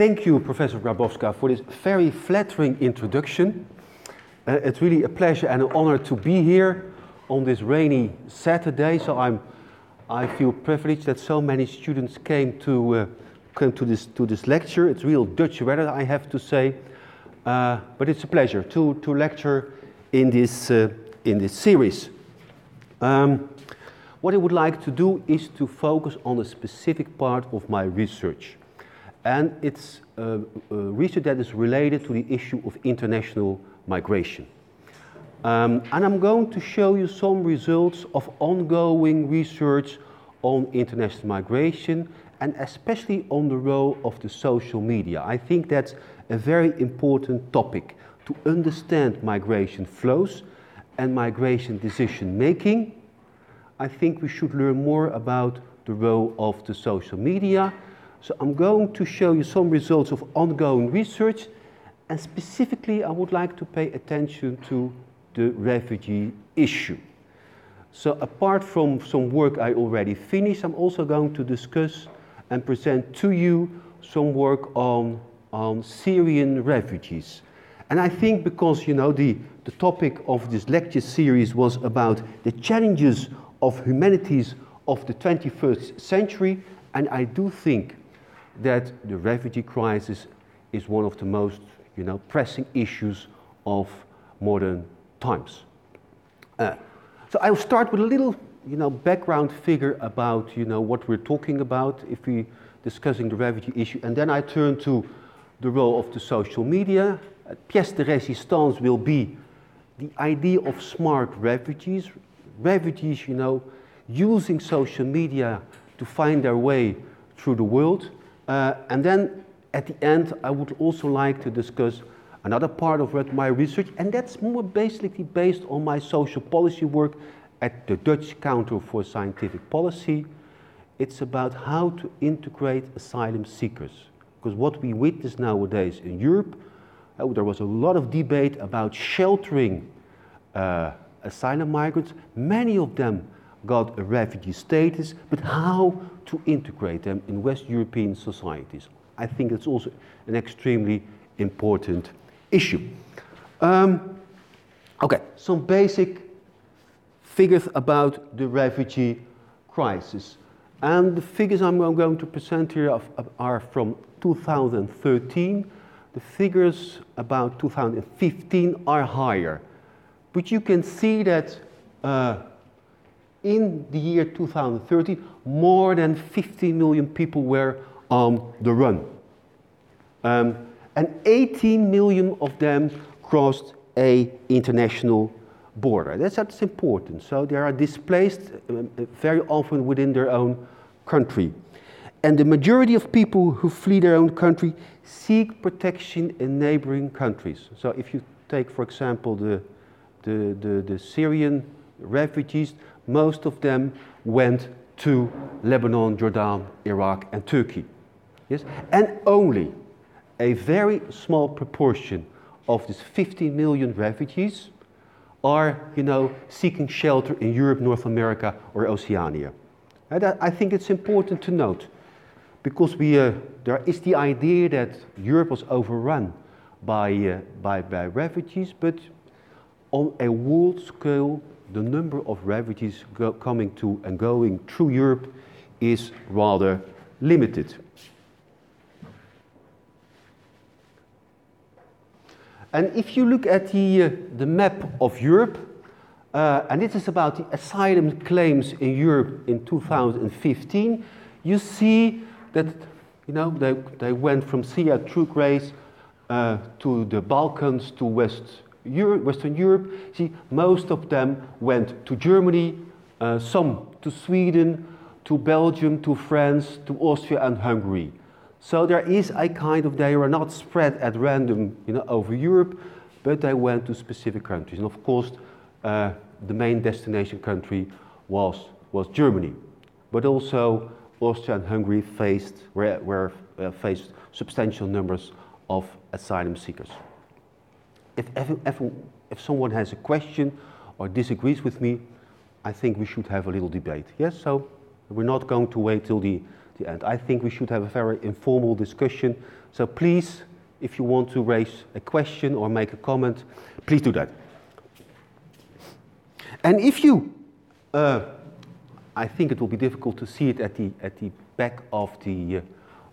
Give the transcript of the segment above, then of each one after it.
Thank you, Professor Grabowska, for this very flattering introduction. Uh, it's really a pleasure and an honor to be here on this rainy Saturday. So I'm, I feel privileged that so many students came to uh, came to this to this lecture. It's real Dutch weather, I have to say, uh, but it's a pleasure to to lecture in this uh, in this series. Um, what I would like to do is to focus on a specific part of my research. And it's uh, uh, research that is related to the issue of international migration. Um, and I'm going to show you some results of ongoing research on international migration and especially on the role of the social media. I think that's a very important topic to understand migration flows and migration decision making. I think we should learn more about the role of the social media so I'm going to show you some results of ongoing research and specifically I would like to pay attention to the refugee issue. So apart from some work I already finished, I'm also going to discuss and present to you some work on, on Syrian refugees. And I think because, you know, the, the topic of this lecture series was about the challenges of humanities of the 21st century, and I do think that the refugee crisis is one of the most you know, pressing issues of modern times. Uh, so I will start with a little you know, background figure about you know, what we're talking about if we're discussing the refugee issue, and then I turn to the role of the social media. Uh, pièce de résistance will be the idea of smart refugees. Refugees, you know, using social media to find their way through the world. Uh, and then at the end, I would also like to discuss another part of my research, and that's more basically based on my social policy work at the Dutch Council for Scientific Policy. It's about how to integrate asylum seekers. Because what we witness nowadays in Europe, uh, there was a lot of debate about sheltering uh, asylum migrants. Many of them got a refugee status, but how to integrate them in West European societies. I think it's also an extremely important issue. Um, okay, some basic figures about the refugee crisis. And the figures I'm going to present here are from 2013. The figures about 2015 are higher. But you can see that uh, in the year 2013, more than 50 million people were on the run. Um, and 18 million of them crossed a international border. That's, that's important. So they are displaced um, very often within their own country. And the majority of people who flee their own country seek protection in neighboring countries. So if you take, for example, the, the, the, the Syrian refugees, most of them went to Lebanon, Jordan, Iraq, and Turkey. Yes? And only a very small proportion of these 50 million refugees are, you know, seeking shelter in Europe, North America, or Oceania. And I think it's important to note because we, uh, there is the idea that Europe was overrun by, uh, by, by refugees, but on a world scale, the number of refugees coming to and going through Europe is rather limited. And if you look at the, uh, the map of Europe, uh, and this is about the asylum claims in Europe in 2015, you see that you know, they, they went from Syria through Greece uh, to the Balkans to West Europe, Western Europe, see, most of them went to Germany, uh, some to Sweden, to Belgium, to France, to Austria and Hungary. So there is a kind of, they are not spread at random you know, over Europe, but they went to specific countries. And of course, uh, the main destination country was, was Germany. But also Austria and Hungary faced, were, were uh, faced substantial numbers of asylum seekers if, if, if, if someone has a question or disagrees with me, I think we should have a little debate. Yes, so we're not going to wait till the, the end. I think we should have a very informal discussion. So please, if you want to raise a question or make a comment, please do that. And if you, uh, I think it will be difficult to see it at the, at the back of the, uh,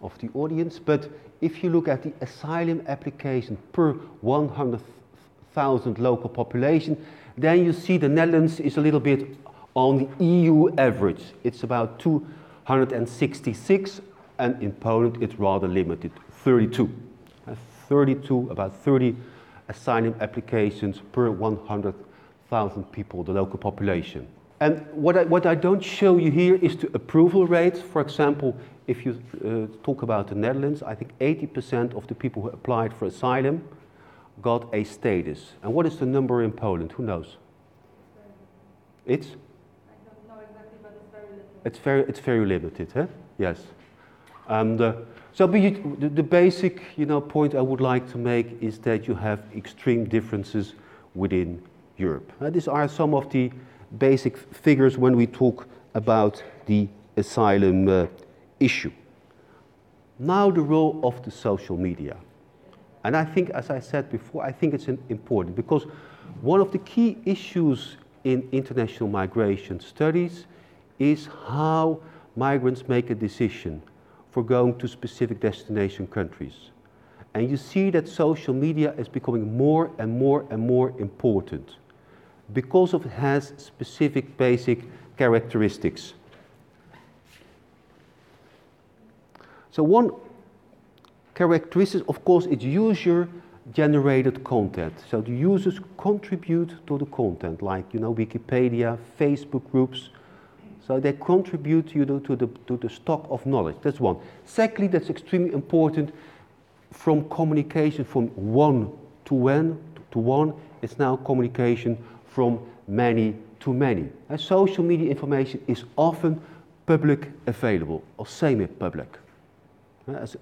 of the audience, but if you look at the asylum application per 100,000 local population, then you see the Netherlands is a little bit on the EU average. It's about 266, and in Poland it's rather limited, 32. Uh, 32, about 30 asylum applications per 100,000 people, the local population. And what I, what I don't show you here is the approval rate. For example, if you uh, talk about the Netherlands, I think 80% of the people who applied for asylum got a status. And what is the number in Poland? Who knows? It's? I don't know exactly, but it's very little. It's very, it's very limited, huh? Yes. And uh, so you, the, the basic you know, point I would like to make is that you have extreme differences within Europe. Uh, these are some of the basic figures when we talk about the asylum uh, issue. Now the role of the social media. And I think, as I said before, I think it's important because one of the key issues in international migration studies is how migrants make a decision for going to specific destination countries. And you see that social media is becoming more and more and more important because of it has specific basic characteristics. So one characteristic, of course, it's user generated content. So the users contribute to the content, like you know Wikipedia, Facebook groups. So they contribute you know, to, the, to the stock of knowledge. That's one. Secondly, that's extremely important from communication from one to one to one. It's now communication from many to many. And social media information is often public available or semi-public.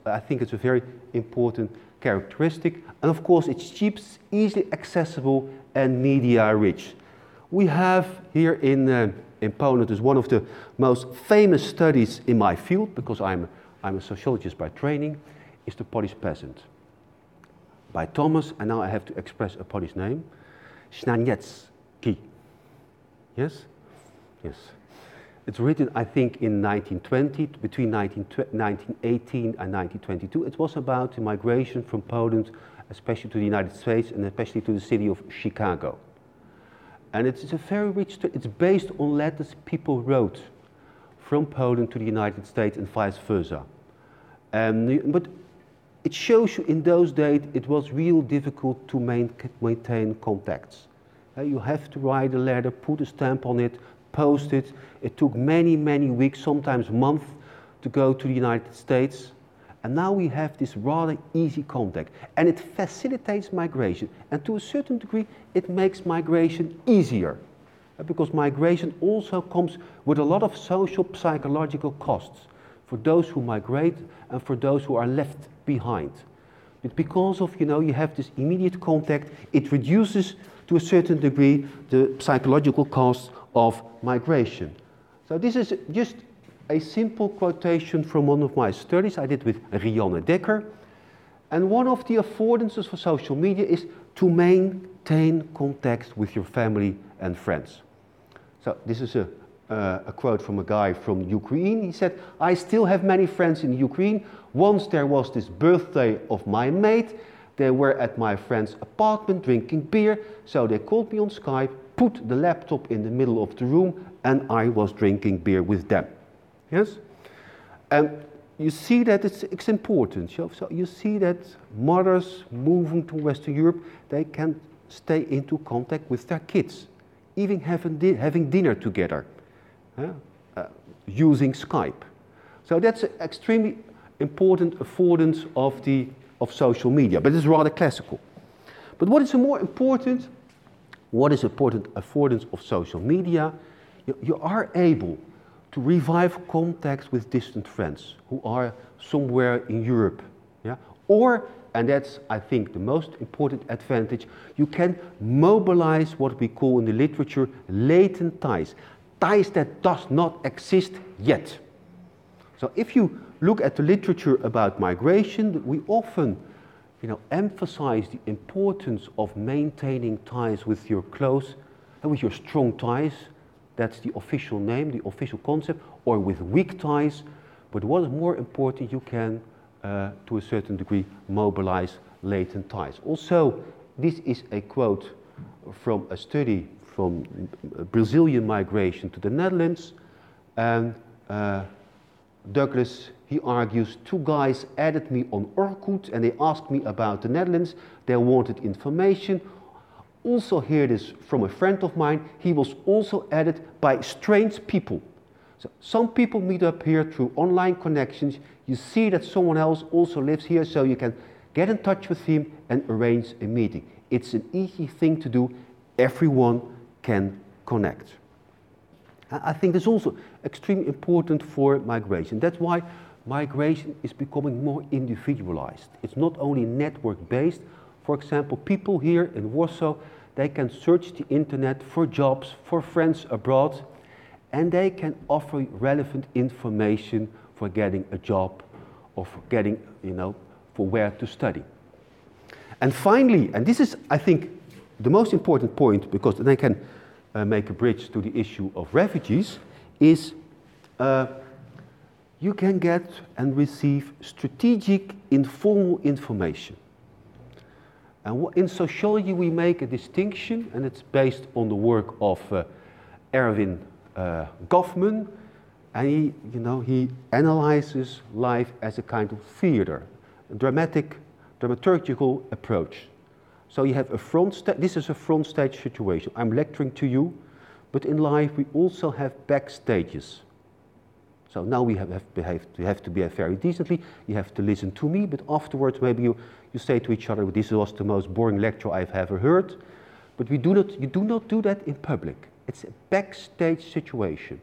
I think it's a very important characteristic. And of course, it's cheap, easily accessible, and media rich. We have here in, uh, in Poland is one of the most famous studies in my field, because I'm, I'm a sociologist by training, is the Polish peasant. By Thomas, and now I have to express a Polish name, Znaniecki. Yes? Yes. It's written, I think, in 1920, between 1918 and 1922. It was about the migration from Poland, especially to the United States, and especially to the city of Chicago. And it's a very rich, it's based on letters people wrote from Poland to the United States and vice versa. Um, but it shows you in those days it was real difficult to main, maintain contacts. Uh, you have to write a letter, put a stamp on it, post it. It took many, many weeks, sometimes months, to go to the United States. And now we have this rather easy contact. And it facilitates migration. And to a certain degree, it makes migration easier. Uh, because migration also comes with a lot of social, psychological costs for those who migrate and for those who are left behind. But because of, you know, you have this immediate contact, it reduces to a certain degree the psychological costs of migration. So this is just a simple quotation from one of my studies I did with Rianne Dekker. And one of the affordances for social media is to maintain contact with your family and friends. So this is a, uh, a quote from a guy from Ukraine. He said, I still have many friends in Ukraine. Once there was this birthday of my mate. They were at my friend's apartment drinking beer. So they called me on Skype put the laptop in the middle of the room and I was drinking beer with them. Yes? And you see that it's, it's important. So you see that mothers moving to Western Europe, they can stay into contact with their kids, even having, di having dinner together, Uh, using Skype. So that's an extremely important affordance of, the, of social media, but it's rather classical. But what is a more important what is important affordance of social media, you, you are able to revive contacts with distant friends who are somewhere in Europe. Yeah? Or, and that's, I think, the most important advantage, you can mobilize what we call in the literature latent ties, ties that does not exist yet. So if you look at the literature about migration, we often you know, emphasize the importance of maintaining ties with your close and with your strong ties. That's the official name, the official concept, or with weak ties. But what is more important, you can, uh, to a certain degree, mobilize latent ties. Also, this is a quote from a study from Brazilian migration to the Netherlands. And uh, Douglas, he argues, two guys added me on Orkut and they asked me about the Netherlands. They wanted information. Also hear this from a friend of mine. He was also added by strange people. So some people meet up here through online connections. You see that someone else also lives here, so you can get in touch with him and arrange a meeting. It's an easy thing to do. Everyone can connect. I think that's also extremely important for migration. That's why migration is becoming more individualized. It's not only network based. For example, people here in Warsaw, they can search the internet for jobs, for friends abroad, and they can offer relevant information for getting a job or for getting, you know, for where to study. And finally, and this is, I think, the most important point because they can uh, make a bridge to the issue of refugees, is uh, you can get and receive strategic informal information. And in sociology, we make a distinction, and it's based on the work of uh, Erving uh, Goffman, and he, you know, he analyzes life as a kind of theater, a dramatic, dramaturgical approach. So you have a front stage, this is a front stage situation. I'm lecturing to you, but in life we also have back stages. So now we have, have, we have to behave very decently, you have to listen to me, but afterwards maybe you, you say to each other, this was the most boring lecture I've ever heard. But we do not, you do not do that in public. It's a backstage situation.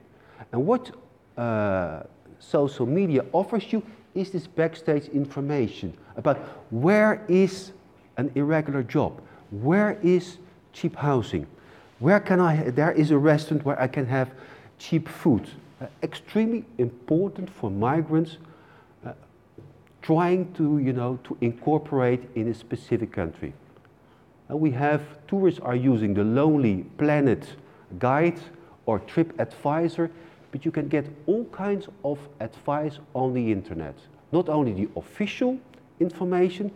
And what uh, social media offers you is this backstage information about where is an irregular job? Where is cheap housing? Where can I, there is a restaurant where I can have cheap food. Uh, extremely important for migrants uh, trying to, you know, to incorporate in a specific country. Uh, we have, tourists are using the Lonely Planet guide or trip advisor, but you can get all kinds of advice on the internet. Not only the official information,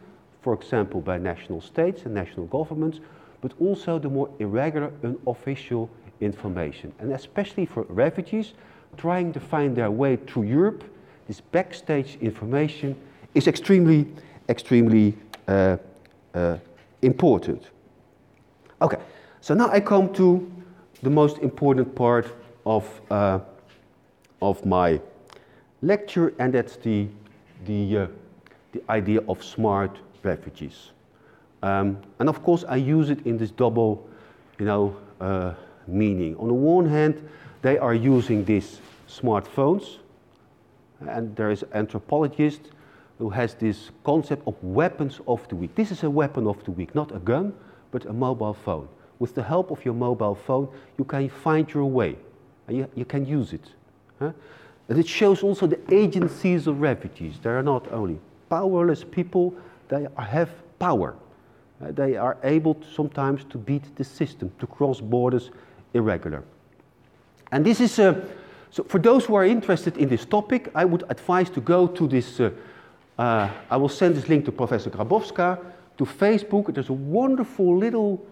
for example, by national states and national governments, but also the more irregular, unofficial information. And especially for refugees trying to find their way through Europe, this backstage information is extremely, extremely uh, uh, important. Okay, so now I come to the most important part of, uh, of my lecture, and that's the, the, uh, the idea of smart refugees. Um, and of course, I use it in this double, you know, uh, meaning. On the one hand, they are using these smartphones, and there is an anthropologist who has this concept of weapons of the weak. This is a weapon of the weak, not a gun, but a mobile phone. With the help of your mobile phone, you can find your way, and you, you can use it. Huh? And it shows also the agencies of refugees. They are not only powerless people, they have power. Uh, they are able to, sometimes to beat the system, to cross borders irregular. And this is, uh, so for those who are interested in this topic, I would advise to go to this, uh, uh I will send this link to Professor Grabowska, to Facebook. There's a wonderful little,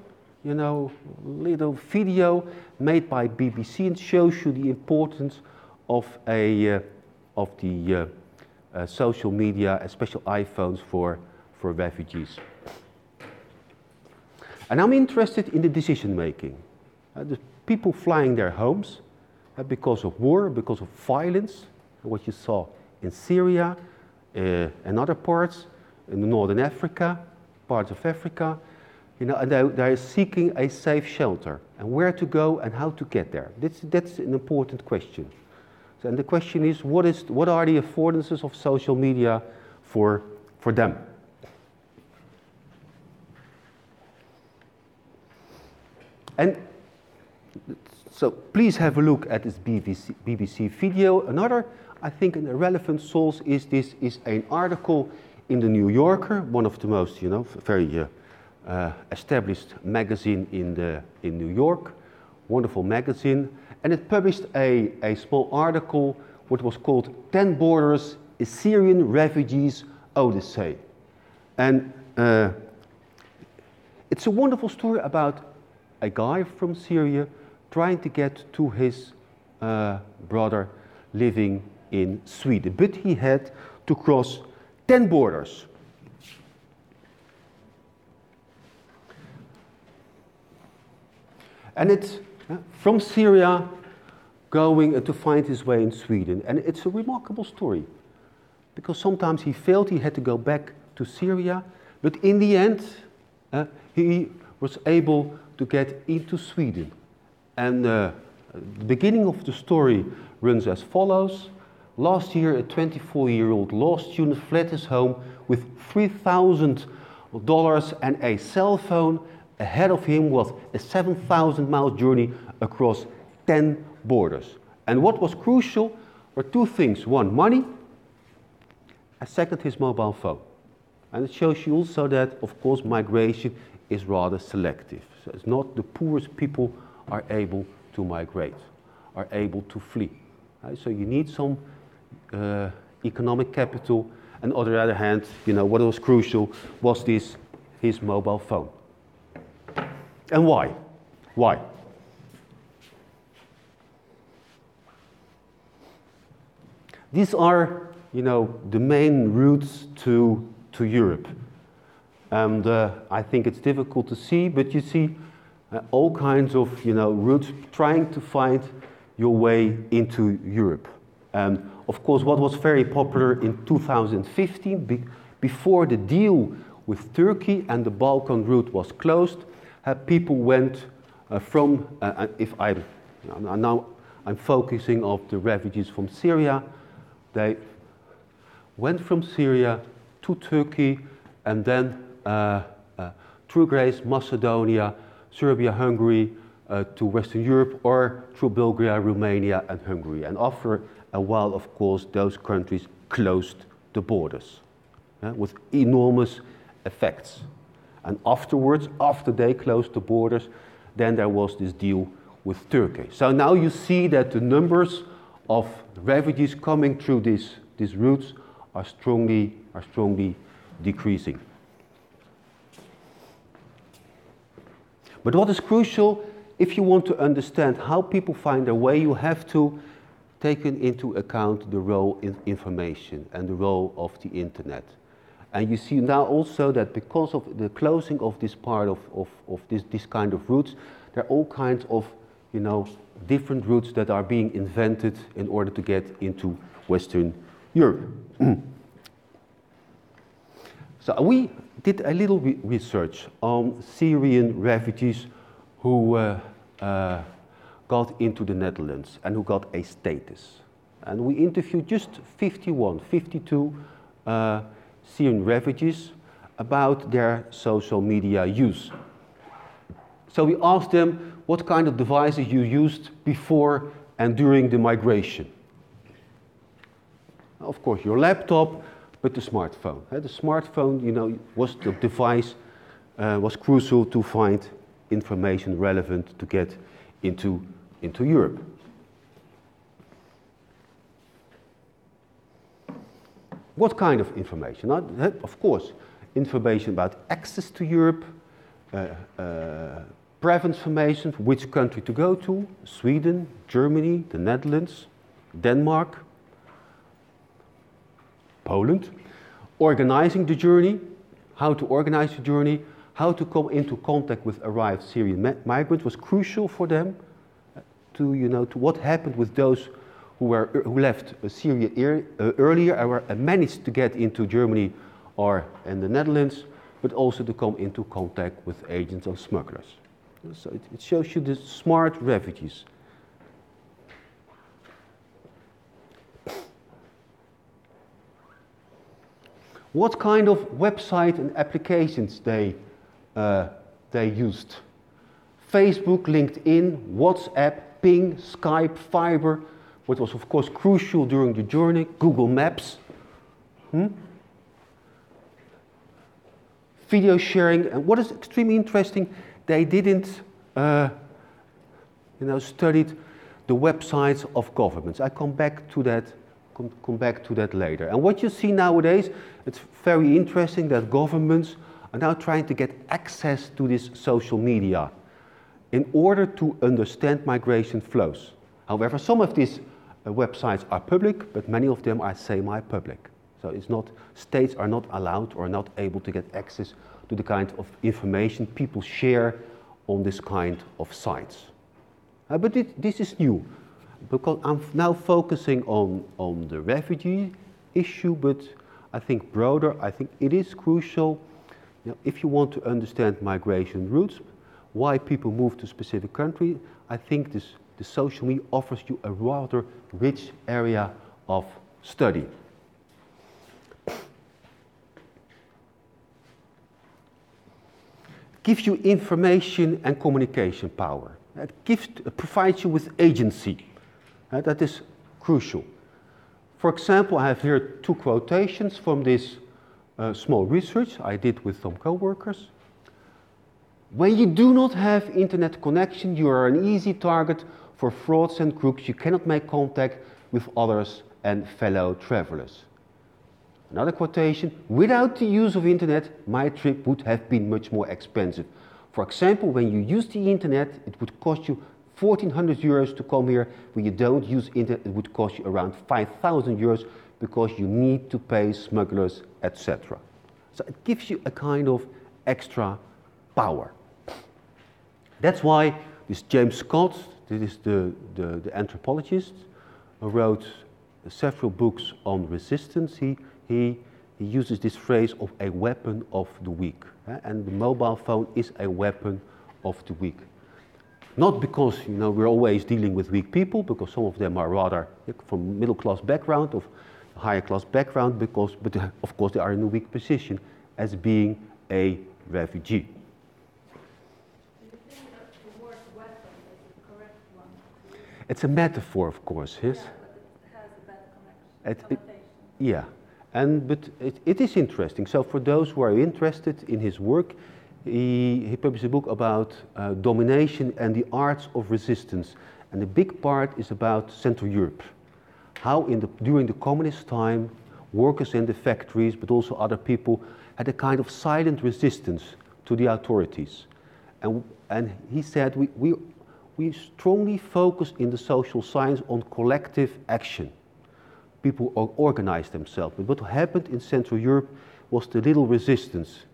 you know, little video made by BBC and shows you the importance of, a, uh, of the uh, social media, especially iPhones for for refugees. And I'm interested in the decision making. Uh, the people flying their homes uh, because of war, because of violence, what you saw in Syria uh, and other parts, in northern Africa, parts of Africa, you know, and they, they're seeking a safe shelter and where to go and how to get there. That's, that's an important question. So, and the question is what, is, what are the affordances of social media for, for them? And so please have a look at this BBC, BBC video. Another I think an relevant source is this is an article in the New Yorker, one of the most, you know, very uh, uh, established magazine in, the, in New York, wonderful magazine, and it published a, a small article what was called 10 Borders Syrian Refugees Odyssey. And uh, it's a wonderful story about a guy from Syria trying to get to his uh, brother living in Sweden. But he had to cross 10 borders. And it's uh, from Syria going uh, to find his way in Sweden. And it's a remarkable story because sometimes he failed, he had to go back to Syria, but in the end, uh, he was able to get into Sweden. And uh, the beginning of the story runs as follows. Last year, a 24 year old law student fled his home with $3,000 and a cell phone. Ahead of him was a 7,000 mile journey across 10 borders. And what was crucial were two things one, money, and second, his mobile phone. And it shows you also that, of course, migration is rather selective. So it's not the poorest people are able to migrate, are able to flee. Right? So you need some uh, economic capital. And on the other hand, you know, what was crucial was this, his mobile phone. And why? Why? These are, you know, the main routes to, to Europe. And uh, I think it's difficult to see, but you see uh, all kinds of, you know, routes trying to find your way into Europe. And of course, what was very popular in 2015, be before the deal with Turkey and the Balkan route was closed, uh, people went uh, from, uh, uh if I'm, now I'm focusing on the refugees from Syria, they went from Syria to Turkey and then Uh, uh, through Greece, Macedonia, Serbia, Hungary, uh, to Western Europe, or through Bulgaria, Romania, and Hungary. And after and while, of course, those countries closed the borders yeah, with enormous effects. And afterwards, after they closed the borders, then there was this deal with Turkey. So now you see that the numbers of refugees coming through these, these routes are strongly, are strongly decreasing. But what is crucial, if you want to understand how people find their way, you have to take into account the role in information and the role of the internet. And you see now also that because of the closing of this part of, of, of this, this kind of routes, there are all kinds of, you know, different routes that are being invented in order to get into Western Europe. so we did a little re research on Syrian refugees who uh, uh, got into the Netherlands and who got a status. And we interviewed just 51, 52 uh, Syrian refugees about their social media use. So we asked them what kind of devices you used before and during the migration. Of course, your laptop, but the smartphone. The smartphone, you know, was the device, uh, was crucial to find information relevant to get into into Europe. What kind of information? Of course, information about access to Europe, uh, uh, preference information for which country to go to, Sweden, Germany, the Netherlands, Denmark, Poland, organizing the journey, how to organize the journey, how to come into contact with arrived Syrian migrants was crucial for them to, you know, to what happened with those who, were, who left Syria er, uh, earlier and, were, and managed to get into Germany or in the Netherlands, but also to come into contact with agents and smugglers. So it, it shows you the smart refugees. What kind of website and applications they, uh, they used? Facebook, LinkedIn, WhatsApp, Ping, Skype, Viber, what was of course crucial during the journey, Google Maps. Hmm? Video sharing, and what is extremely interesting, they didn't, uh, you know, studied the websites of governments. I come back to that, come, come back to that later. And what you see nowadays, it's very interesting that governments are now trying to get access to this social media in order to understand migration flows. However, some of these uh, websites are public, but many of them are semi-public. So it's not, states are not allowed or not able to get access to the kind of information people share on this kind of sites. Uh, but it, this is new, because I'm now focusing on, on the refugee issue, but I think broader, I think it is crucial you know, if you want to understand migration routes, why people move to specific country, I think this, the social media offers you a rather rich area of study. gives you information and communication power. It gives, provides you with agency. That is crucial. For example, I have here two quotations from this uh, small research I did with some co-workers. When you do not have internet connection, you are an easy target for frauds and crooks. You cannot make contact with others and fellow travelers. Another quotation, without the use of internet, my trip would have been much more expensive. For example, when you use the internet, it would cost you 1400 euros to come here. When you don't use internet, it would cost you around 5000 euros because you need to pay smugglers, etc. So it gives you a kind of extra power. That's why this James Scott, this is the, the, the anthropologist, wrote several books on resistance. He, he, he uses this phrase of a weapon of the weak. Eh? And the mobile phone is a weapon of the weak. Not because you know we're always dealing with weak people, because some of them are rather from middle class background, of higher class background, because but of course they are in a weak position as being a refugee. It's a metaphor, of course, yes? Yeah, but it has a bad connection. It- it- Yeah, and but it, it is interesting. So for those who are interested in his work, he, he published a book about uh, domination and the arts of resistance, and the big part is about Central Europe. How in the, during the communist time, workers in the factories, but also other people, had a kind of silent resistance to the authorities. And, and he said we, we, we strongly focus in the social science on collective action people or- organized themselves. But what happened in Central Europe was the little resistance.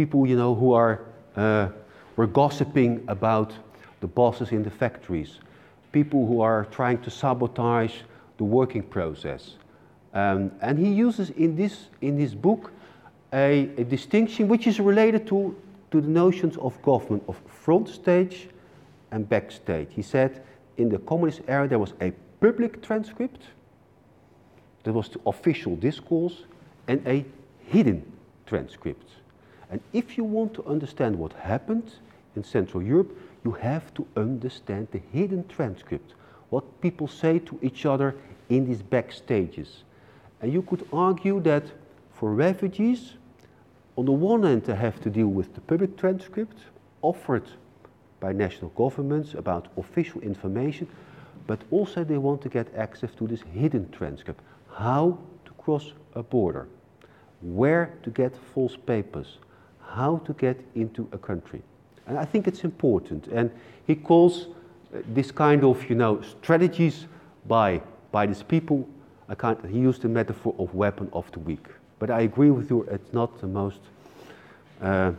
People, you know, who are uh, were gossiping about the bosses in the factories. People who are trying to sabotage the working process. Um, and he uses in this in his book a, a distinction which is related to, to the notions of Goffman of front stage and backstage. He said in the communist era there was a public transcript there was the official discourse and a hidden transcript. And if you want to understand what happened in Central Europe, you have to understand the hidden transcript, what people say to each other in these backstages. And you could argue that for refugees, on the one hand, they have to deal with the public transcript offered by national governments about official information, but also they want to get access to this hidden transcript how to cross a border, where to get false papers, how to get into a country. And I think it's important. And he calls uh, this kind of, you know, strategies by, by these people, I can't, he used the metaphor of weapon of the weak. But I agree with you, it's not the most, uh,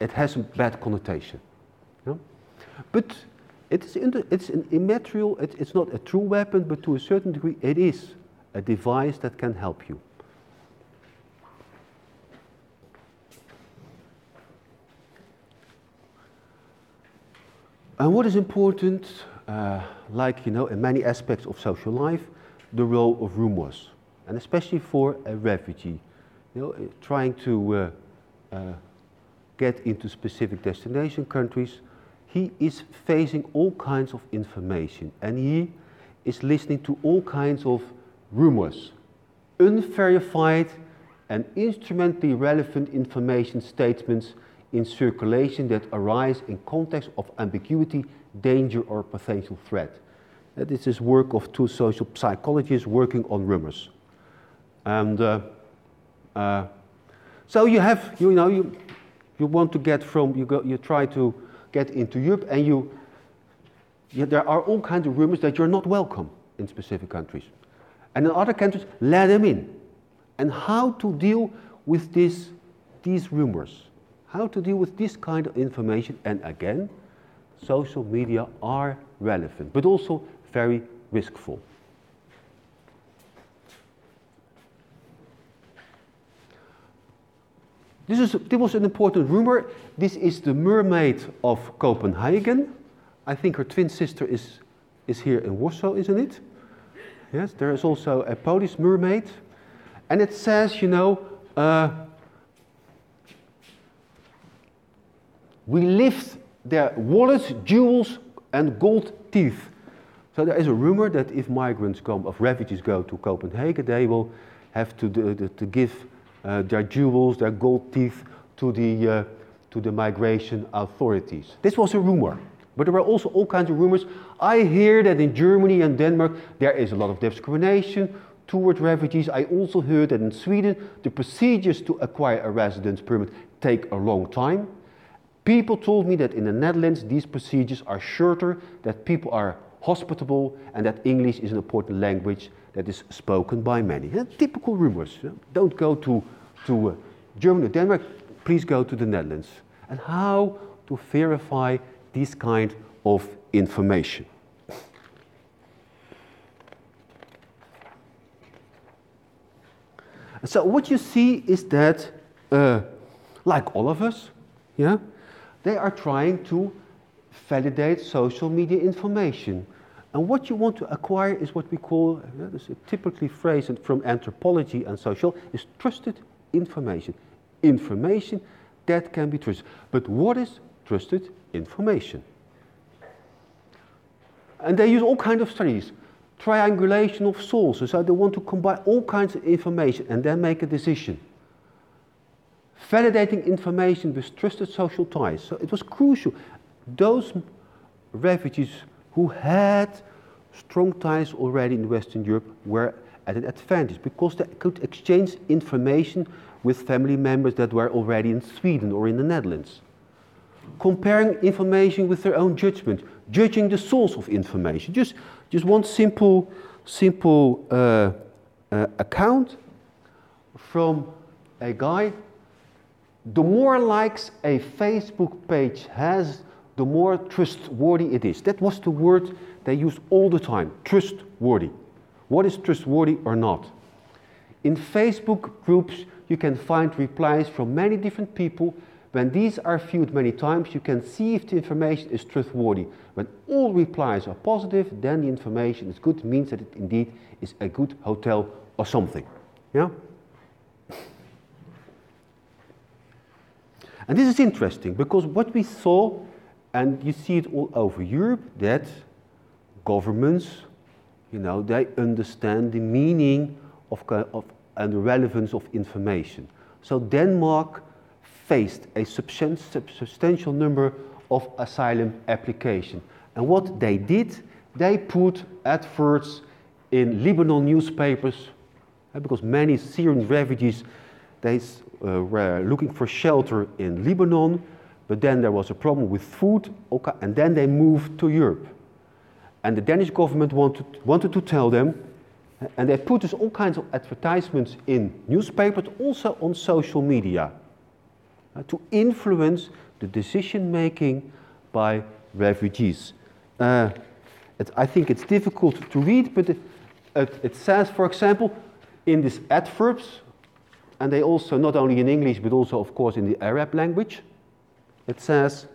it has a bad connotation. But it's, in the, it's an immaterial, it, it's not a true weapon, but to a certain degree it is a device that can help you. And what is important, uh, like you know, in many aspects of social life, the role of rumors, and especially for a refugee, you know, trying to uh, uh, get into specific destination countries, he is facing all kinds of information, and he is listening to all kinds of rumors, unverified and instrumentally relevant information statements in circulation that arise in context of ambiguity, danger, or potential threat. This is work of two social psychologists working on rumors. And uh, uh, so you have, you know, you, you want to get from, you, go, you try to get into Europe and you, yeah, there are all kinds of rumors that you're not welcome in specific countries. And in other countries, let them in. And how to deal with this, these rumors, how to deal with this kind of information. And again, social media are relevant, but also very riskful. This, is, this was an important rumor. This is the mermaid of Copenhagen. I think her twin sister is, is here in Warsaw, isn't it? Yes, there is also a Polish mermaid. And it says, you know, uh, we lift their wallets, jewels, and gold teeth. So there is a rumor that if migrants come, if refugees go to Copenhagen, they will have to, do, to give uh, their jewels, their gold teeth to the, uh, to the migration authorities. This was a rumor. But there were also all kinds of rumors. I hear that in Germany and Denmark there is a lot of discrimination towards refugees. I also heard that in Sweden the procedures to acquire a residence permit take a long time. People told me that in the Netherlands these procedures are shorter, that people are hospitable, and that English is an important language that is spoken by many. typical rumors. Don't go to, to uh, Germany or Denmark, please go to the Netherlands. And how to verify this kind of information. So what you see is that, uh, like all of us, yeah, they are trying to validate social media information. And what you want to acquire is what we call, uh, this is typically phrased from anthropology and social, is trusted information. Information that can be trusted. But what is trusted information. And they use all kinds of studies, triangulation of sources, so they want to combine all kinds of information and then make a decision. Validating information with trusted social ties. So it was crucial. Those refugees who had strong ties already in Western Europe were at an advantage because they could exchange information with family members that were already in Sweden or in the Netherlands comparing information with their own judgment, judging the source of information. Just, just one simple, simple uh, uh, account from a guy. The more likes a Facebook page has, the more trustworthy it is. That was the word they used all the time trustworthy. What is trustworthy or not? In Facebook groups, you can find replies from many different people when these are viewed many times, you can see if the information is trustworthy. When all replies are positive, then the information is good, means that it indeed is a good hotel or something. Yeah? And this is interesting because what we saw, and you see it all over Europe, that governments, you know, they understand the meaning of, of and the relevance of information. So Denmark faced a substantial number of asylum applications. And what they did, they put adverts in Lebanon newspapers, uh, because many Syrian refugees, they uh, were looking for shelter in Lebanon, but then there was a problem with food, okay, and then they moved to Europe. And the Danish government wanted, wanted to tell them, and they put all kinds of advertisements in newspapers, also on social media uh, to influence the decision making by refugees. Uh, it, I think it's difficult to read, but it, it, it, says, for example, in these adverbs, and they also not only in English but also, of course, in the Arab language, it says,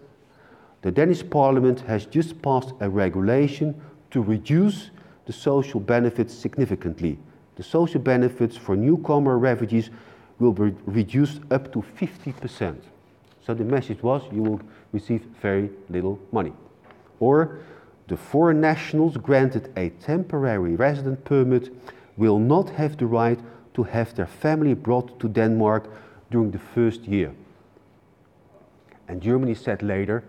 the Danish parliament has just passed a regulation to reduce the social benefits significantly. The social benefits for newcomer refugees will be reduced up to 50%. So the message was you will receive very little money. Or the foreign nationals granted a temporary resident permit will not have the right to have their family brought to Denmark during the first year. And Germany said later,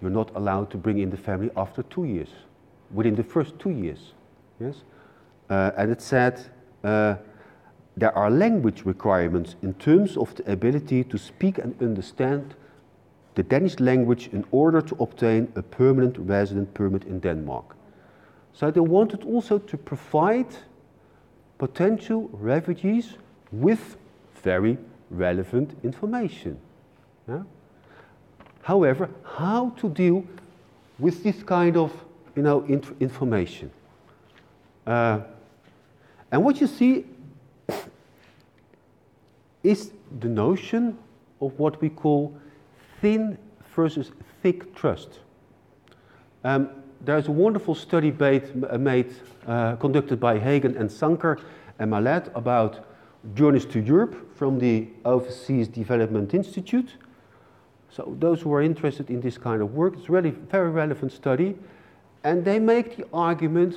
you're not allowed to bring in the family after two years, within the first two years. Yes? Uh, and it said uh, there are language requirements in terms of the ability to speak and understand the Danish language in order to obtain a permanent resident permit in Denmark. So they wanted also to provide potential refugees with very relevant information. Yeah? However, how to deal with this kind of you know, information? Uh, and what you see is the notion of what we call thin versus thick trust. Um, there's a wonderful study made, made uh, conducted by Hagen and Zanker and Mallett about journeys to Europe from the Overseas Development Institute. So those who are interested in this kind of work, it's really very relevant study. And they make the argument,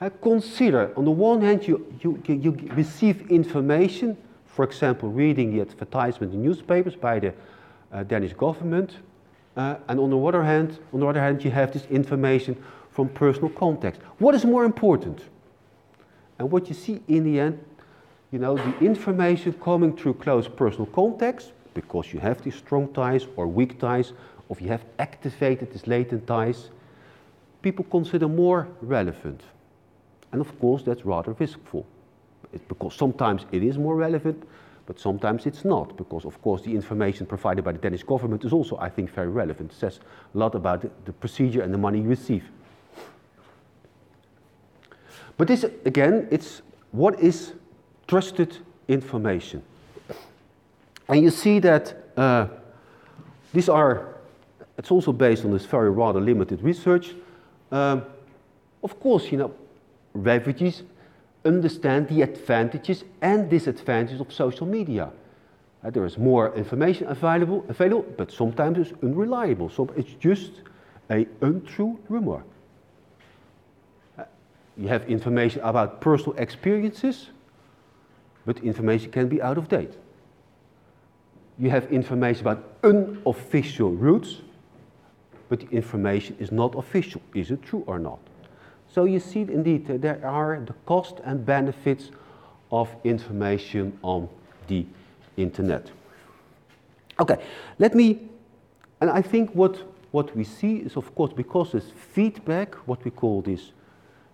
uh, consider, on the one hand, you, you, you receive information, for example, reading the advertisement in newspapers by the uh, Danish government, uh, and on the other hand, on the other hand, you have this information from personal context. What is more important? And what you see in the end, you know, the information coming through close personal context, because you have these strong ties or weak ties, or you have activated these latent ties, people consider more relevant. And of course, that's rather riskful. It's because sometimes it is more relevant, but sometimes it's not, because of course the information provided by the Danish government is also, I think, very relevant. It says a lot about the, procedure and the money you receive. But this, again, it's what is trusted information. And you see that uh, these are, it's also based on this very rather limited research. Um, of course, you know, refugees understand the advantages and disadvantages of social media. Uh, there is more information available, available, but sometimes it's unreliable. So it's just a untrue rumor. Uh, you have information about personal experiences, but information can be out of date. You have information about unofficial routes, but the information is not official. Is it true or not? So you see indeed there are the cost and benefits of information on the internet. Okay, let me, and I think what, what we see is of course because this feedback, what we call this,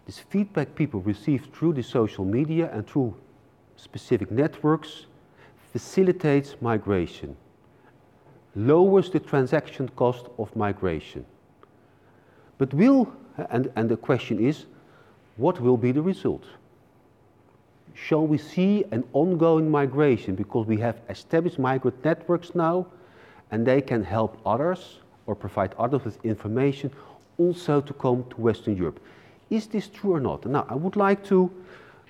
this feedback people receive through the social media and through specific networks facilitates migration, lowers the transaction cost of migration. But will and, and the question is, what will be the result? Shall we see an ongoing migration because we have established migrant networks now and they can help others or provide others with information also to come to Western Europe? Is this true or not? Now, I would like to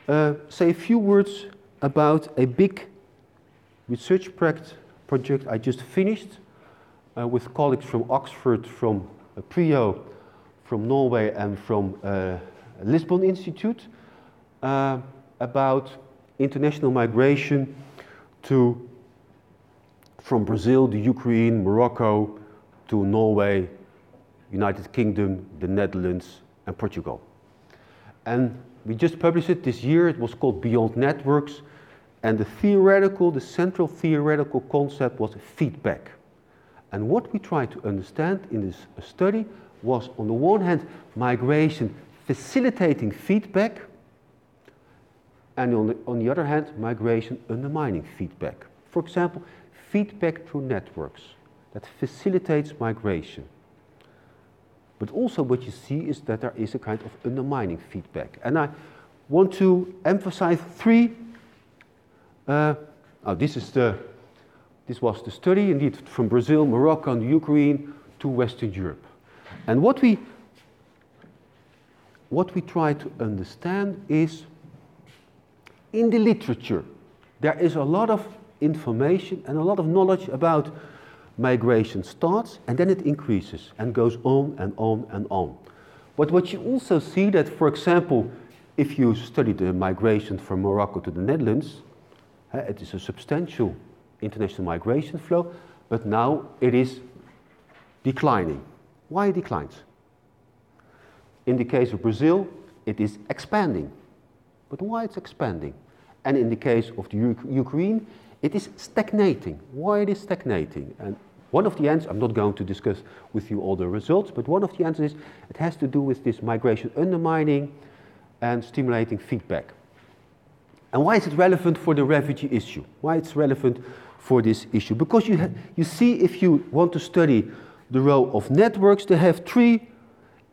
uh, say a few words about a big research project, project I just finished uh, with colleagues from Oxford, from uh, PRIO, from Norway and from uh, Lisbon Institute uh, about international migration to from Brazil, the Ukraine, Morocco, to Norway, United Kingdom, the Netherlands, and Portugal. And we just published it this year. It was called Beyond Networks. And the theoretical, the central theoretical concept was feedback. And what we tried to understand in this study was on the one hand migration facilitating feedback, and on the, on the other hand, migration undermining feedback. For example, feedback through networks that facilitates migration. But also what you see is that there is a kind of undermining feedback. And I want to emphasize three. Uh, oh, this is the, this was the study indeed from Brazil, Morocco, and Ukraine to Western Europe. And what we, what we try to understand is in the literature, there is a lot of information and a lot of knowledge about migration starts and then it increases and goes on and on and on. But what you also see that, for example, if you study the migration from Morocco to the Netherlands, uh, it is a substantial international migration flow, but now it is declining. Why it declines? In the case of Brazil, it is expanding. But why it's expanding? And in the case of the U Ukraine, it is stagnating. Why it is stagnating? And one of the answers, I'm not going to discuss with you all the results, but one of the answers is it has to do with this migration undermining and stimulating feedback. And why is it relevant for the refugee issue? Why it's relevant for this issue? Because you, you see, if you want to study the role of networks, they have three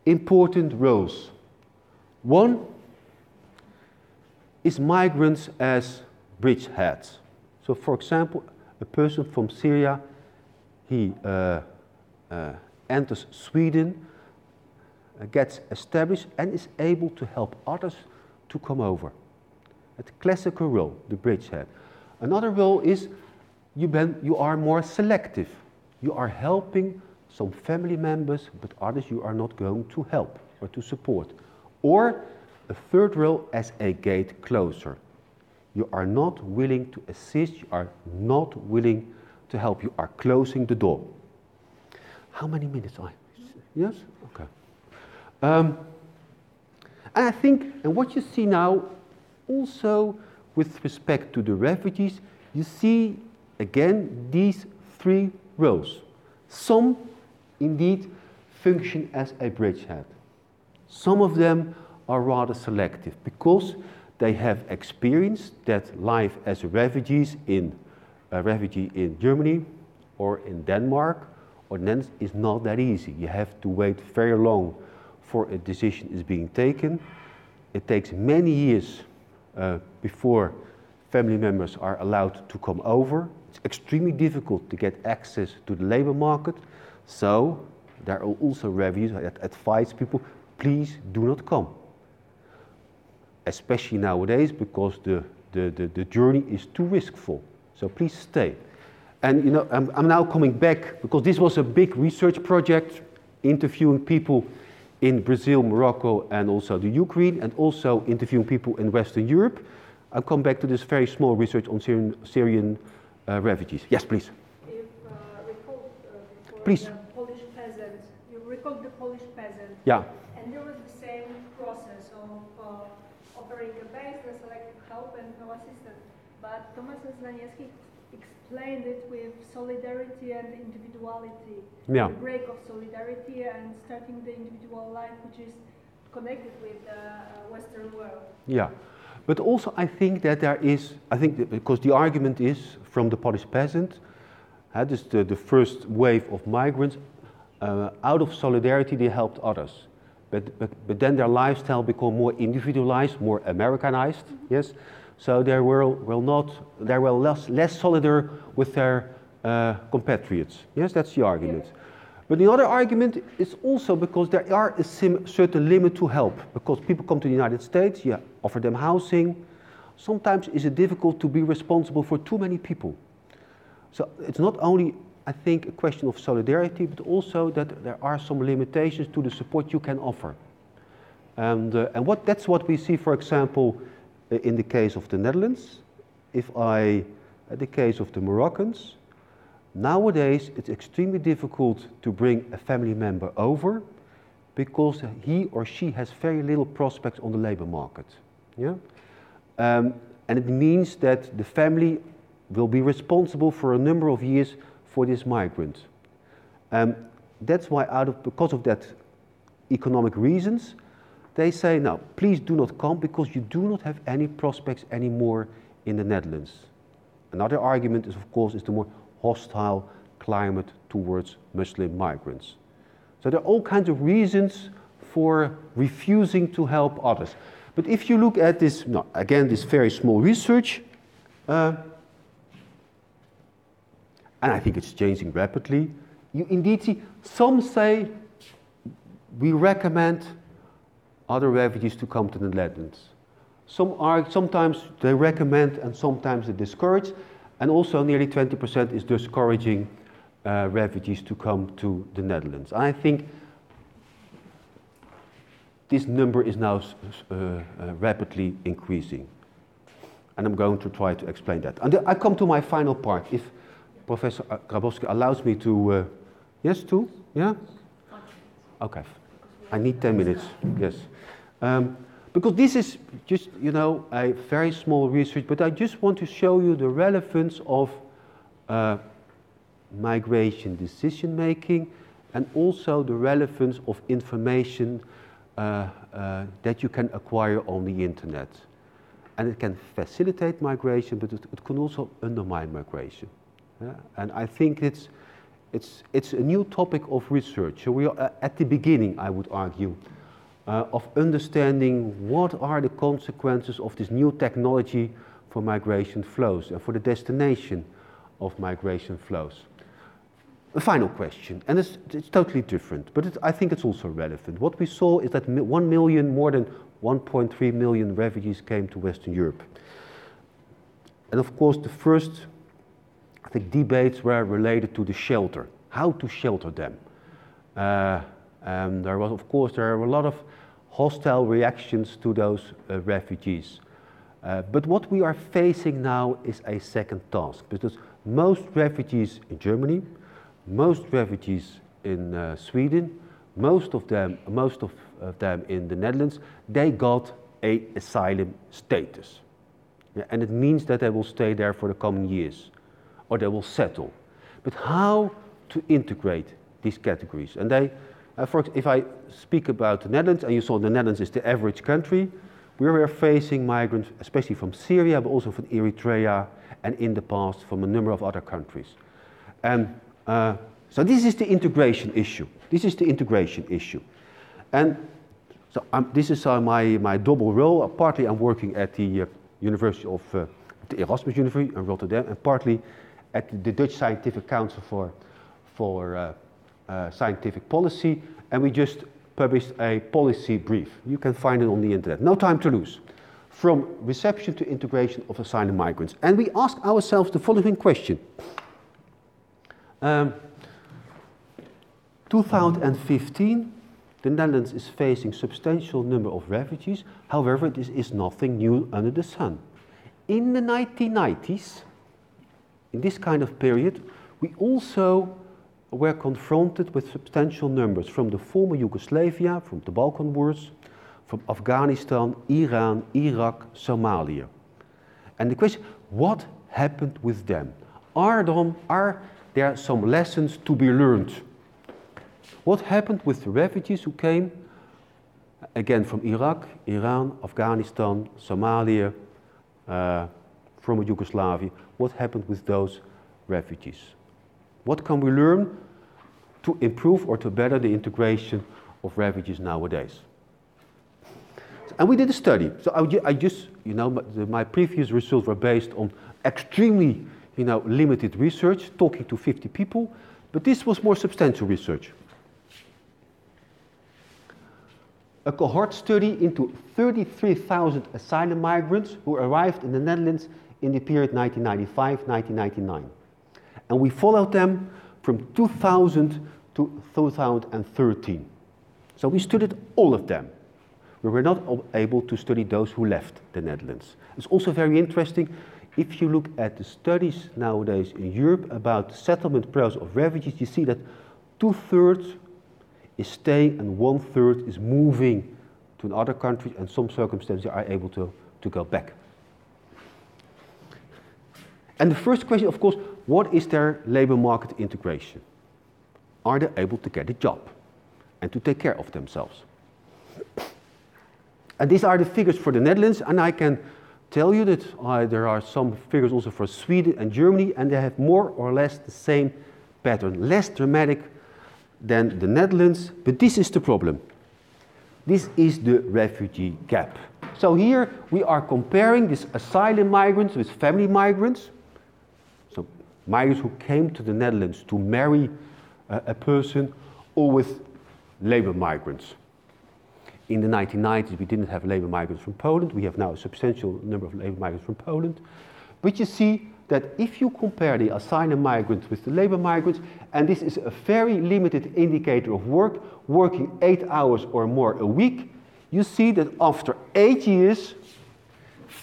important roles. One is migrants as bridgeheads. So, for example, a person from Syria, he uh, uh, enters Sweden, uh, gets established, and is able to help others to come over. A classical role, the bridgehead. Another role is you, you are more selective. You are helping some family members, but others you are not going to help or to support. Or a third role as a gate closer. You are not willing to assist, you are not willing to help, you are closing the door. How many minutes I? Yes? Okay. Um, and I think, and what you see now, also with respect to the refugees, you see again these three roles. Some indeed function as a bridgehead. Some of them are rather selective because they have experienced that life as refugees in a refugee in Germany or in Denmark or is not that easy. You have to wait very long for a decision is being taken. It takes many years uh, before family members are allowed to come over. It's extremely difficult to get access to the labor market. So there are also reviews that advise people, please do not come. Especially nowadays because the, the, the, the journey is too riskful. So please stay. And you know, I'm, I'm now coming back because this was a big research project interviewing people in Brazil, Morocco, and also the Ukraine, and also interviewing people in Western Europe. I'll come back to this very small research on Syrian, Syrian uh, refugees. Yes, please. If uh, recall, uh, please. the Polish peasant, you recall the Polish peasant. Yeah. And there was the same process of uh, offering a base, the selective help and no assistance. But Thomas Znaniecki explained it with solidarity and individuality. Yeah. The break of solidarity and starting the individual life, which is connected with the uh, Western world. Yeah. But also, I think that there is, I think, because the argument is from the Polish peasant, uh, this the, the first wave of migrants, uh, out of solidarity, they helped others. But, but, but then their lifestyle became more individualized, more Americanized, mm -hmm. yes? So they were, will not, they were less, less solidar with their uh, compatriots. Yes, that's the argument. But the other argument is also because there are a certain limit to help. Because people come to the United States, you offer them housing. Sometimes it's difficult to be responsible for too many people. So it's not only, I think, a question of solidarity, but also that there are some limitations to the support you can offer. And, uh, and what, that's what we see, for example, in the case of the Netherlands, if I, in the case of the Moroccans, nowadays it's extremely difficult to bring a family member over because he or she has very little prospects on the labor market. Yeah? Um, and it means that the family will be responsible for a number of years for this migrant. Um, that's why, out of, because of that economic reasons, they say, no, please do not come because you do not have any prospects anymore in the Netherlands. Another argument is, of course, is the more hostile climate towards Muslim migrants. So there are all kinds of reasons for refusing to help others. But if you look at this, no, again, this very small research, uh, and I think it's changing rapidly, you indeed see some say we recommend other refugees to come to the Netherlands. Some are, sometimes they recommend and sometimes they discourage, and also nearly 20% is discouraging uh, refugees to come to the Netherlands. I think this number is now uh, uh, rapidly increasing. And I'm going to try to explain that. And I come to my final part. If Professor Grabowski allows me to, uh, yes, two, yeah? Okay. I need 10 minutes, yes. Um, because this is just, you know, a very small research, but I just want to show you the relevance of uh, migration decision making and also the relevance of information uh, uh, that you can acquire on the internet. And it can facilitate migration, but it, it can also undermine migration. And I think it's, it's, it's a new topic of research. So we are uh, at the beginning, I would argue, uh, of understanding what are the consequences of this new technology for migration flows and for the destination of migration flows. A final question, and it's, it's totally different, but it, I think it's also relevant. What we saw is that 1 million, more than 1.3 million refugees came to Western Europe. And of course, the first I think debates were related to the shelter, how to shelter them. Uh, and there was, of course, there are a lot of hostile reactions to those uh, refugees. Uh, but what we are facing now is a second task because most refugees in Germany, most refugees in uh, Sweden, most of them, most of, of, them in the Netherlands, they got a asylum status. Yeah, and it means that they will stay there for the coming years, or they will settle. But how to integrate these categories? And they, uh, for, if I speak about the Netherlands, and you saw the Netherlands is the average country, we are facing migrants, especially from Syria, but also from Eritrea, and in the past from a number of other countries. And uh, so this is the integration issue. This is the integration issue. And so um, this is uh, my, my double role. Uh, partly I'm working at the uh, University of uh, the Erasmus University in Rotterdam, and partly at the Dutch Scientific Council for, for uh, uh, Scientific Policy. And we just published a policy brief. You can find it on the internet. No time to lose. From reception to integration of asylum migrants. And we ask ourselves the following question. Um, 2015, the Netherlands is facing substantial number of refugees. However, this is nothing new under the sun. In the 1990s, in this kind of period, we also were confronted with substantial numbers from the former Yugoslavia, from the Balkan Wars, from Afghanistan, Iran, Iraq, Somalia. And the question, what happened with them? Are, are there some lessons to be learned? What happened with the refugees who came, again, from Iraq, Iran, Afghanistan, Somalia, uh, from Yugoslavia? What happened with those refugees? What can we learn to improve or to better the integration of refugees nowadays? And we did a study. So I, I just, you know, my previous results were based on extremely, you know, limited research, talking to 50 people, but this was more substantial research. A cohort study into 33,000 asylum migrants who arrived in the Netherlands in the period 1995-1999. And we followed them from 2000 to 2013. So we studied all of them. We were not able to study those who left the Netherlands. It's also very interesting if you look at the studies nowadays in Europe about settlement process of refugees, you see that two thirds is staying and one third is moving to another country, and some circumstances are able to, to go back. And the first question, of course, what is their labor market integration? Are they able to get a job and to take care of themselves? And these are the figures for the Netherlands, and I can tell you that uh, there are some figures also for Sweden and Germany, and they have more or less the same pattern, less dramatic than the Netherlands, but this is the problem. This is the refugee gap. So here we are comparing these asylum migrants with family migrants migrants who came to the Netherlands to marry a person or with labor migrants. In the 1990s, we didn't have labor migrants from Poland. We have now a substantial number of labor migrants from Poland. But you see that if you compare the asylum migrants with the labor migrants, and this is a very limited indicator of work, working eight hours or more a week, you see that after eight years,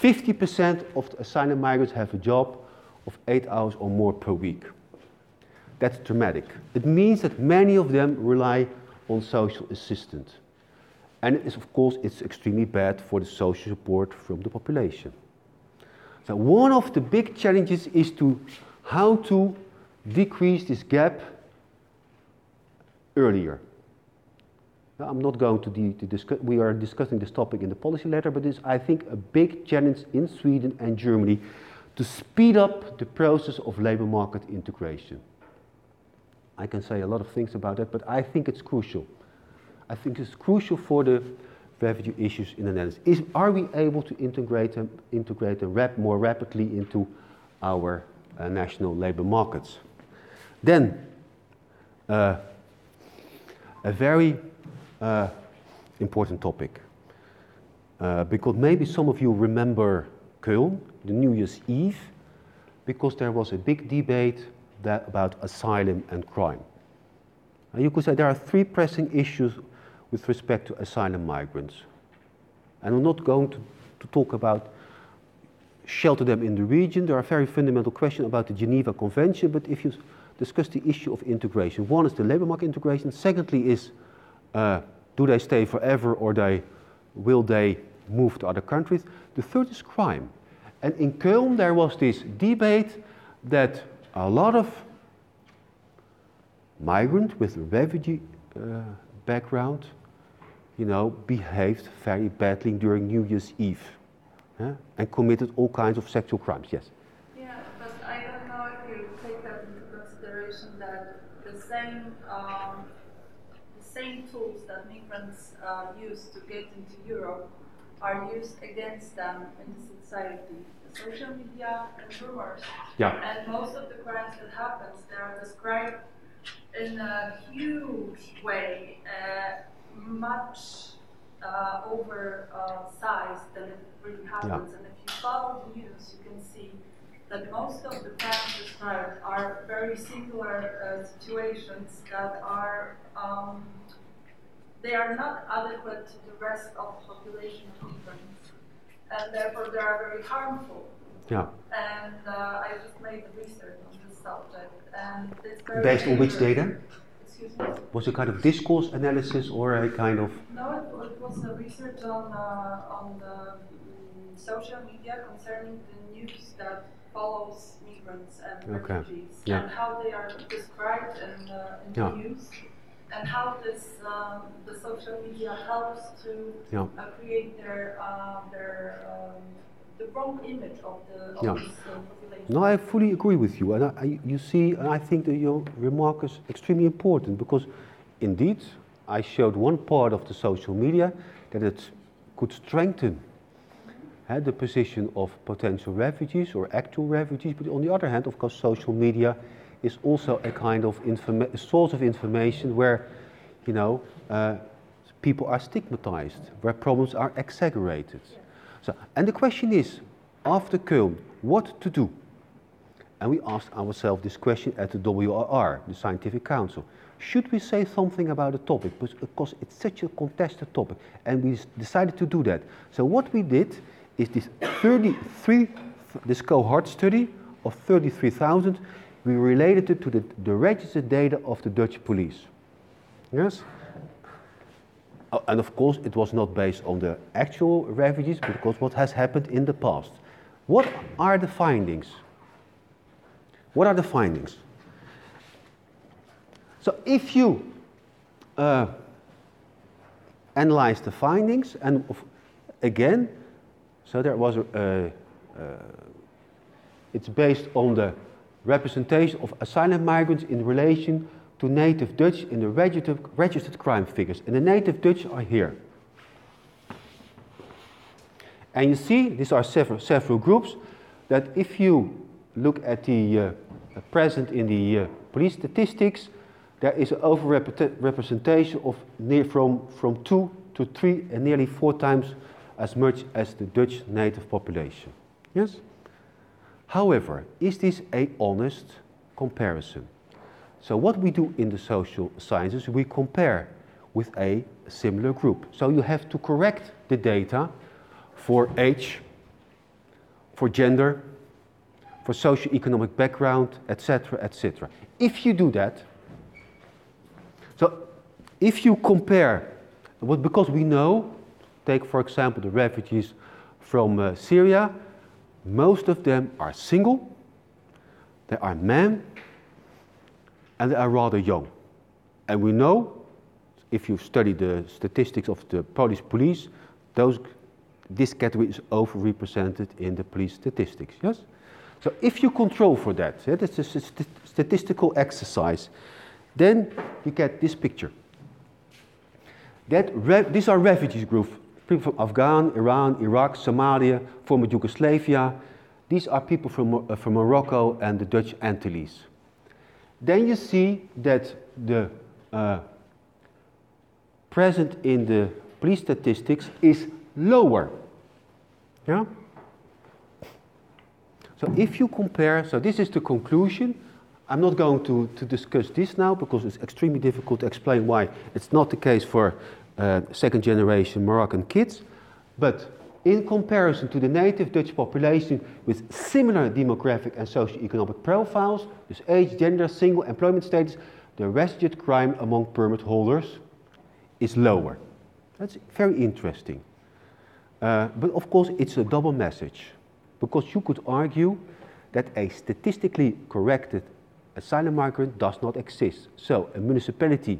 50% of the asylum migrants have a job of eight hours or more per week. That's dramatic. It means that many of them rely on social assistance. And of course, it's extremely bad for the social support from the population. So one of the big challenges is to how to decrease this gap earlier. Now, I'm not going to, to discuss, we are discussing this topic in the policy letter, but it's, I think, a big challenge in Sweden and Germany to speed up the process of labor market integration. I can say a lot of things about that, but I think it's crucial. I think it's crucial for the refugee issues in the Netherlands. Is, are we able to integrate them, integrate them rap, more rapidly into our uh, national labor markets? Then, uh, a very uh, important topic. Uh, because maybe some of you remember Köln, the New Year's Eve, because there was a big debate about asylum and crime. And you could say there are three pressing issues with respect to asylum migrants. And I'm not going to, to talk about shelter them in the region. There are very fundamental questions about the Geneva Convention, but if you discuss the issue of integration, one is the labor market integration, secondly is uh, do they stay forever or they, will they move to other countries? The third is crime. And in Köln there was this debate that a lot of migrants with refugee uh, background, you know, behaved very badly during New Year's Eve yeah, and committed all kinds of sexual crimes. Yes. Yeah, but I don't know if you take that into consideration that the same um, the same tools that migrants uh, use to get into Europe are used against them in the society. The social media and rumors. Yeah. And most of the crimes that happens, they are described in a huge way, uh, much uh, over uh, size than it really happens. Yeah. And if you follow the news, you can see that most of the crimes described are very singular uh, situations that are um, they are not adequate to the rest of the population of migrants, and therefore they are very harmful. Yeah. And uh, I just made the research on this subject, and it's very based on which data? Excuse me. Was it kind of discourse analysis or a kind of? No, it, it was a research on uh, on the um, social media concerning the news that follows migrants and okay. refugees yeah. and how they are described in, uh, in yeah. the news and how this um, the social media helps to yeah. uh, create their uh, their um, the wrong image of the of yeah. this uh, population. No, I fully agree with you, and I, I, you see, and I think that your remark is extremely important because, indeed, I showed one part of the social media that it could strengthen uh, the position of potential refugees or actual refugees, but on the other hand, of course, social media is also a kind of source of information where, you know, uh, people are stigmatized, where problems are exaggerated. So, and the question is, after Köln, what to do? And we asked ourselves this question at the WRR, the Scientific Council. Should we say something about the topic? Because it's such a contested topic. And we decided to do that. So what we did is this 33, this cohort study of 33,000 we related it to the, the registered data of the Dutch police. Yes? Oh, and of course, it was not based on the actual refugees, because what has happened in the past. What are the findings? What are the findings? So if you uh, analyze the findings, and again, so there was a, uh, uh, it's based on the representation of asylum migrants in relation to native Dutch in the registered, registered crime figures. And the native Dutch are here. And you see, these are several, several groups, that if you look at the uh, present in the uh, police statistics, there is an overrepresentation of near from, from two to three and nearly four times as much as the Dutch native population. Yes? However, is this a honest comparison? So what we do in the social sciences, we compare with a similar group. So you have to correct the data for age, for gender, for socio-economic background, etc., etc. If you do that, so if you compare, what because we know, take for example the refugees from uh, Syria, most of them are single, they are men, and they are rather young. And we know, if you study the statistics of the Polish police, those, this category is overrepresented in the police statistics, yes? So if you control for that, yeah, that's a st statistical exercise, then you get this picture. That these are refugees groups, people from Afghan, Iran, Iraq, Somalia, former Yugoslavia. These are people from, uh, from Morocco and the Dutch Antilles. Then you see that the uh, present in the police statistics is lower. Yeah? So if you compare, so this is the conclusion. I'm not going to, to discuss this now because it's extremely difficult to explain why it's not the case for uh, second generation Moroccan kids. But in comparison to the native Dutch population with similar demographic and socio-economic profiles, dus age, gender, single, employment status, the resident crime among permit holders is lower. That's very interesting. Uh, but of course, it's a double message because you could argue that a statistically corrected asylum migrant does not exist. So, a municipality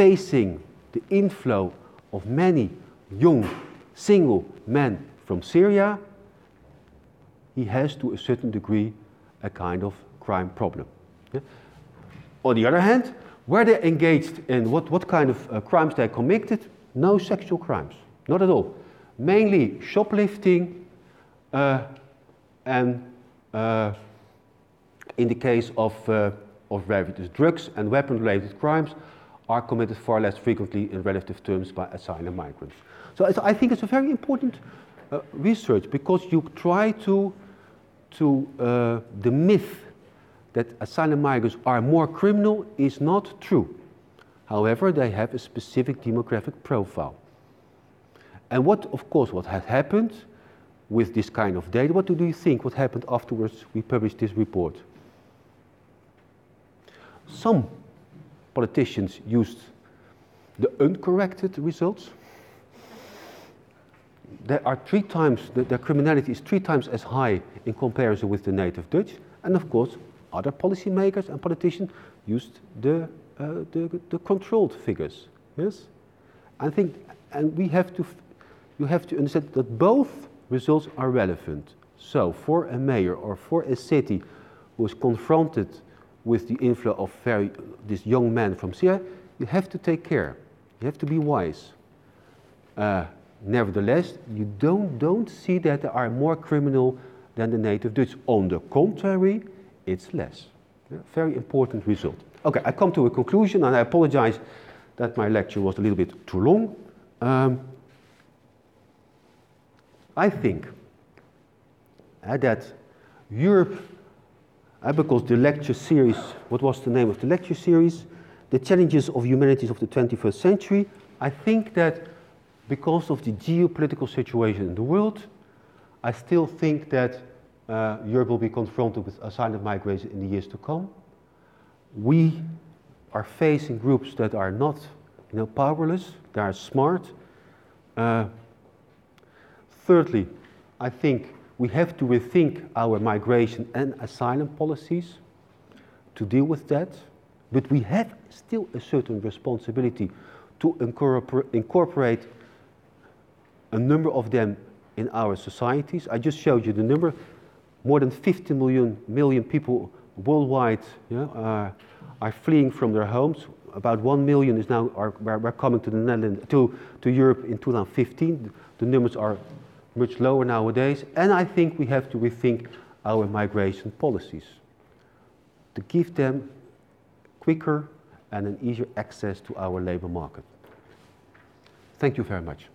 facing the inflow of many young single men from Syria, he has to a certain degree a kind of crime problem. Yeah? On the other hand, were they engaged in what, what kind of uh, crimes they committed? No sexual crimes, not at all. Mainly shoplifting uh, and uh, in the case of, uh, of drugs and weapon-related crimes are committed far less frequently in relative terms by asylum migrants. So I think it's a very important uh, research because you try to, to uh, the myth that asylum migrants are more criminal is not true. However, they have a specific demographic profile. And what, of course, what has happened with this kind of data, what do you think what happened afterwards we published this report? Some politicians used the uncorrected results they are three times, the, their criminality is three times as high in comparison with the native Dutch. And of course, other policymakers and politicians used the, uh, the, the, controlled figures. Yes? I think, and we have to, you have to understand that both results are relevant. So, for a mayor or for a city who is confronted with the inflow of very, this young man from Syria, you have to take care. You have to be wise. Uh, Nevertheless, you don't, don't see that there are more criminal than the native Dutch. On the contrary, it's less. Yeah, very important result. Okay, I come to a conclusion and I apologize that my lecture was a little bit too long. Um, I think uh, that Europe, because the lecture series, what was the name of the lecture series? The Challenges of Humanities of the 21st Century. I think that because of the geopolitical situation in the world, I still think that uh, Europe will be confronted with asylum migration in the years to come. We are facing groups that are not you know, powerless, they are smart. Uh, thirdly, I think we have to rethink our migration and asylum policies to deal with that. But we have still a certain responsibility to incorporate a number of them in our societies. I just showed you the number. More than 50 million, million people worldwide yeah, uh, are fleeing from their homes. About 1 million is now are, are coming to the Netherlands, to, to Europe in 2015. The numbers are much lower nowadays. And I think we have to rethink our migration policies to give them quicker and an easier access to our labor market. Thank you very much.